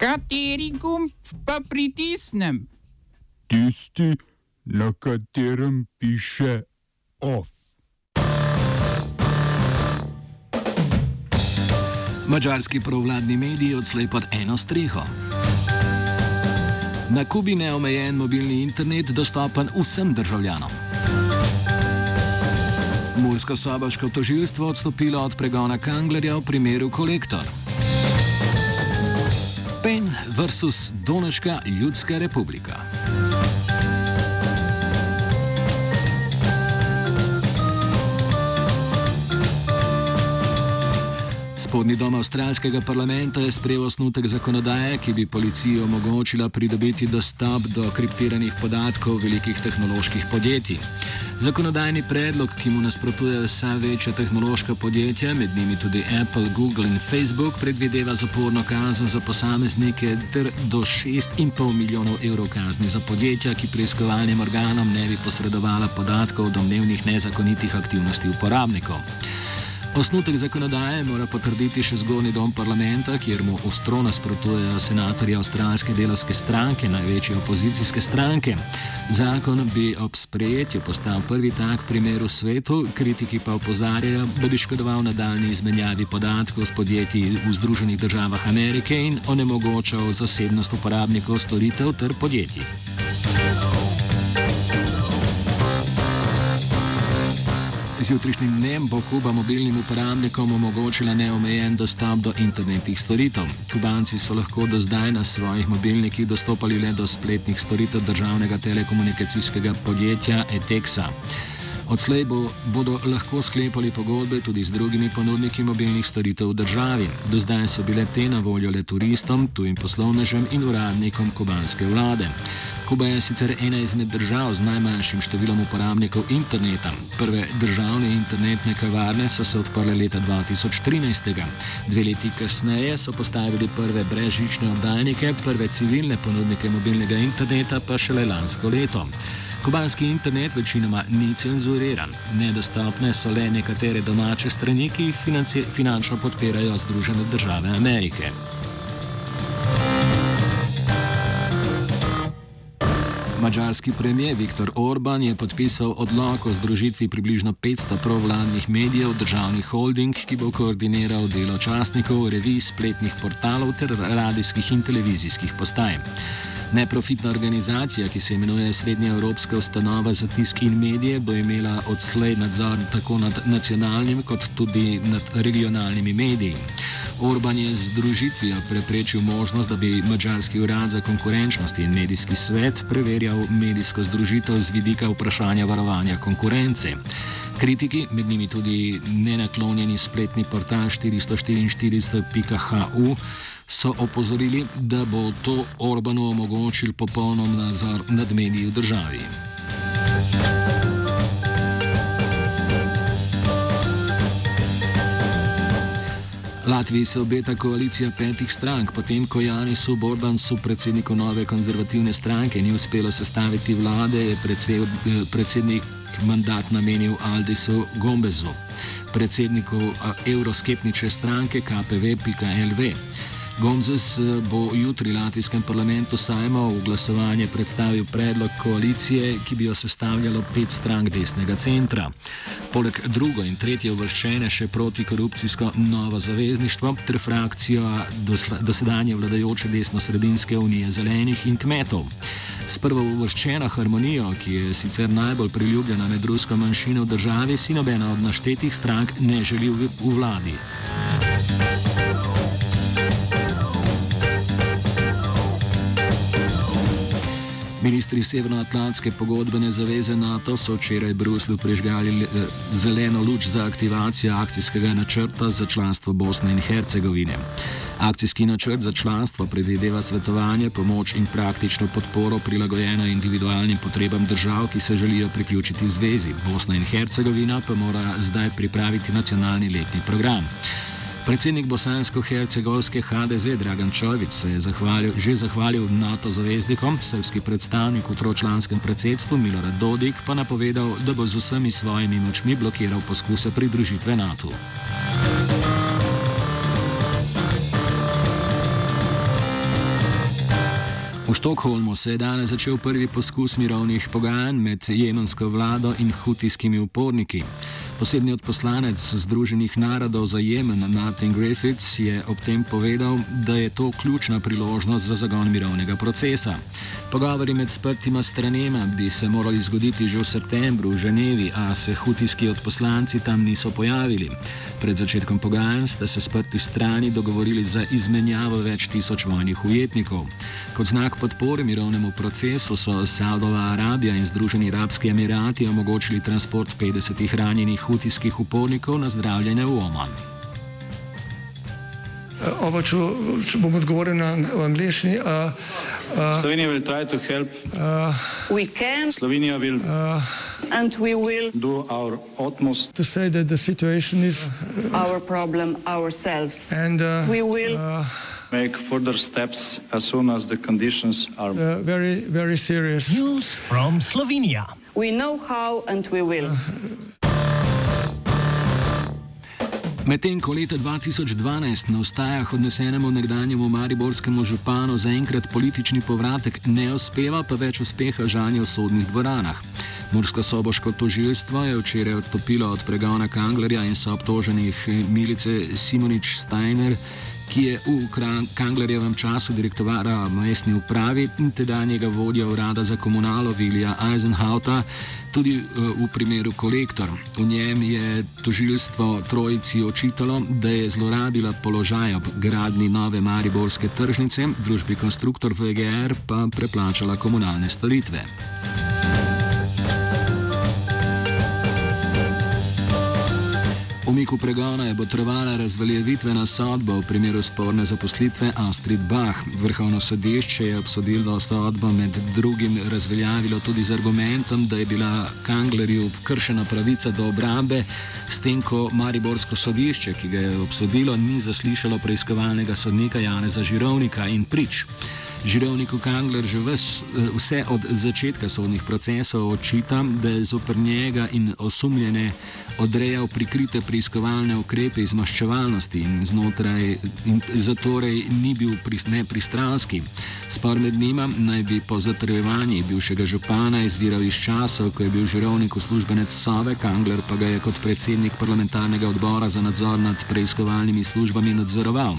Kateri gumb pa pritisnem? Tisti, na katerem piše OF. Mačarski provladni mediji odslej pod eno streho. Na Kubi neomejen mobilni internet dostopen vsem državljanom. Mursko-sobaško tožilstvo odstopilo od pregona Kanglerja v primeru kolektor. Versus Doneška ljudska republika. Spodnji dom avstralskega parlamenta je sprejel osnutek zakonodaje, ki bi policiji omogočila pridobiti dostop do kriptiranih podatkov velikih tehnoloških podjetij. Zakonodajni predlog, ki mu nasprotuje vsa večja tehnološka podjetja, med njimi tudi Apple, Google in Facebook, predvideva zaporno kazen za posameznike ter do 6,5 milijonov evrov kazni za podjetja, ki preiskovalnim organom ne bi posredovala podatkov o domnevnih nezakonitih aktivnosti uporabnikov. Osnutek zakonodaje mora potrditi še zgornji dom parlamenta, kjer mu ostro nasprotujejo senatorji avstralske delovske stranke, največje opozicijske stranke. Zakon bi ob sprejetju postal prvi tak primer v svetu, kritiki pa opozarjajo, da bi škodoval nadaljni izmenjavi podatkov s podjetji v Združenih državah Amerike in onemogočal zasebnost uporabnikov storitev ter podjetij. Z jutrišnjim dnem bo Kuba mobilnim uporabnikom omogočila neomejen dostop do internetnih storitev. Kubanci so lahko do zdaj na svojih mobilnikih dostopali le do spletnih storitev državnega telekomunikacijskega podjetja Etexa. Odslej bo, bodo lahko sklepali pogodbe tudi z drugimi ponudniki mobilnih storitev v državi. Do zdaj so bile te na voljo le turistom, tujim poslovnežem in uradnikom kubanske vlade. Kuba je sicer ena izmed držav z najmanjšim številom uporabnikov interneta. Prve državne internetne kavarne so se odprle leta 2013. Dve leti kasneje so postavili prve brezžične oddajnike, prve civilne ponudnike mobilnega interneta pa šele lansko leto. Kubanski internet večinoma ni cenzuriran, nedostopne so le nekatere domače strani, ki jih finančno podpirajo Združene države Amerike. Mačarski premijer Viktor Orban je podpisal odlog o združitvi približno 500 provladnih medijev v državni holding, ki bo koordiniral delo časnikov, revij, spletnih portalov ter radijskih in televizijskih postaj. Neprofitna organizacija, ki se imenuje Srednja Evropska ustanova za tisk in medije, bo imela odslej nadzor tako nad nacionalnimi kot tudi nad regionalnimi mediji. Orban je z združitvijo preprečil možnost, da bi Mačarski urad za konkurenčnost in medijski svet preverjal medijsko združitev z vidika vprašanja varovanja konkurence. Kritiki, med njimi tudi nenaklonjeni spletni portal 444.hu, so opozorili, da bo to Orbanu omogočil popolnom nadzor nad mediji v državi. Latviji se obeta koalicija petih strank, potem ko Janisu Bordansu, predsedniku nove konzervativne stranke, ni uspelo sestaviti vlade, je predsednik mandat namenil Aldisu Gombezu, predsedniku evroskeptične stranke KPV.lv. Gomzes eh, bo jutri v latvijskem parlamentu Sajma v glasovanje predstavil predlog koalicije, ki bi jo sestavljalo pet strank desnega centra. Poleg drugo in tretje uvrščene še protikorupcijsko novo zavezništvo ter frakcijo dosedanje vladajoče desno-sredinske unije zelenih in kmetov. S prvo uvrščeno harmonijo, ki je sicer najbolj priljubljena med rusko manjšino v državi, si nobena od naštetih strank ne želi v vladi. Ministri Severnoatlantske pogodbene zaveze NATO so včeraj v Bruslu prižgali eh, zeleno luč za aktivacijo akcijskega načrta za članstvo Bosne in Hercegovine. Akcijski načrt za članstvo predvideva svetovanje, pomoč in praktično podporo prilagojeno individualnim potrebam držav, ki se želijo priključiti zvezi. Bosna in Hercegovina pa mora zdaj pripraviti nacionalni letni program. Predsednik bosansko-hercegovske HDZ Dragan Čovič se je zahvalil, že zahvalil NATO zaveznikom, srpski predstavnik v tročlanskem predsedstvu Milorad Dodik pa napovedal, da bo z vsemi svojimi močmi blokiral poskuse pridružitve NATO. V Štokholmu se je danes začel prvi poskus mirovnih pogajanj med jemensko vlado in hutijskimi uporniki. Posebni odposlanec Združenih narodov za Jemen Martin Griffiths je ob tem povedal, da je to ključna priložnost za zagon mirovnega procesa. Pogovori med sprtima stranema bi se morali zgoditi že v septembru v Ženevi, a se hutijski odposlanci tam niso pojavili. Pred začetkom pogajanj sta se sprti strani dogovorili za izmenjavo več tisoč vojnih ujetnikov. Kot znak podpore mirovnemu procesu so Saudova Arabija in Združeni arabski emirati omogočili transport 50 ranjenih hutijskih upornikov na zdravljenje v Oman. Uh, Oba, če, če bom odgovoril na angliški. Uh, uh, Slovenija bo poskušala pomagati. Slovenija bo naredila naš utmost, da bo rekla, da je situacija naš problem, ourselves. In da bomo naredili nadaljnje korake, as soon as the conditions are zelo, zelo resni. News from Slovenija. We know how and we will. Medtem ko leta 2012 na ostajah odnesenemu nekdanjemu mariborskemu županu zaenkrat politični povratek ne uspeva, pa več uspeha žanja v sodnih dvoranah. Mursko-soboško tožilstvo je včeraj odstopilo od pregona Kanglerja in so obtoženih Milice Simonič Steiner ki je v Kanglerjevem času direktorata mestni upravi in tedanjega vodja urada za komunalo Vilija Eisenhauta, tudi eh, v primeru kolektor. V njem je tožilstvo trojici očitalo, da je zlorabila položaj ob gradni nove Mariborske tržnice, družbi konstruktor VGR pa preplačala komunalne storitve. Umiku pregona je botrovala razveljavitvena sodba v primeru sporne zaposlitve Astrid Bach. Vrhovno sodišče je obsodilo sodbo med drugim razveljavilo tudi z argumentom, da je bila Kanglerju kršena pravica do obrambe, s tem, ko Mariborsko sodišče, ki ga je obsodilo, ni zaslišalo preiskovalnega sodnika Janeza Žirovnika in prič. Žirovniku Kangler že ves, eh, vse od začetka sodnih procesov očita, da je zoper njega in osumljene odrejal prikrite preiskovalne ukrepe iz maščevalnosti in znotraj, in zatorej ni bil nepristranski. Spor med njima naj bi po zatrjevanji bivšega župana izviral iz časov, ko je bil žirovnik uslužbenec Sove, Kangler pa ga je kot predsednik parlamentarnega odbora za nadzor nad preiskovalnimi službami nadzoroval.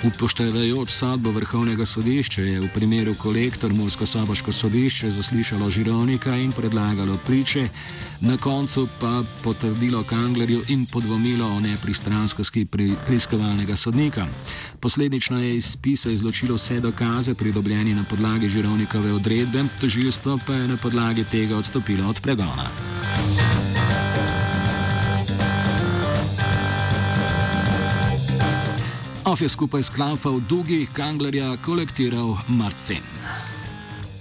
Upoštevajoč sodbo vrhovnega sodišča je v primeru kolektor Mursko-Soboško sodišče zaslišalo žirovnika in predlagalo priče, na koncu pa potrdilo Kanglerju in podvomilo o nepristranskosti preiskovalnega sodnika. Posledično je iz spisa izločilo vse dokaze pridobljeni na podlagi žirovnikove odredbe, tožilstvo pa je na podlagi tega odstopilo od pregona. Of je skupaj s Klaufom Dugi Kanglerja kolektiral Marcin.